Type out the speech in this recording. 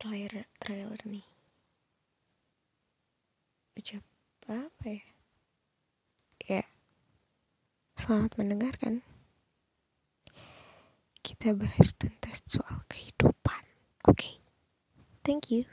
trailer trailer nih. Ucap apa ya? Ya selamat mendengarkan. Kita bahas tentang soal kehidupan oke? Okay. thank you.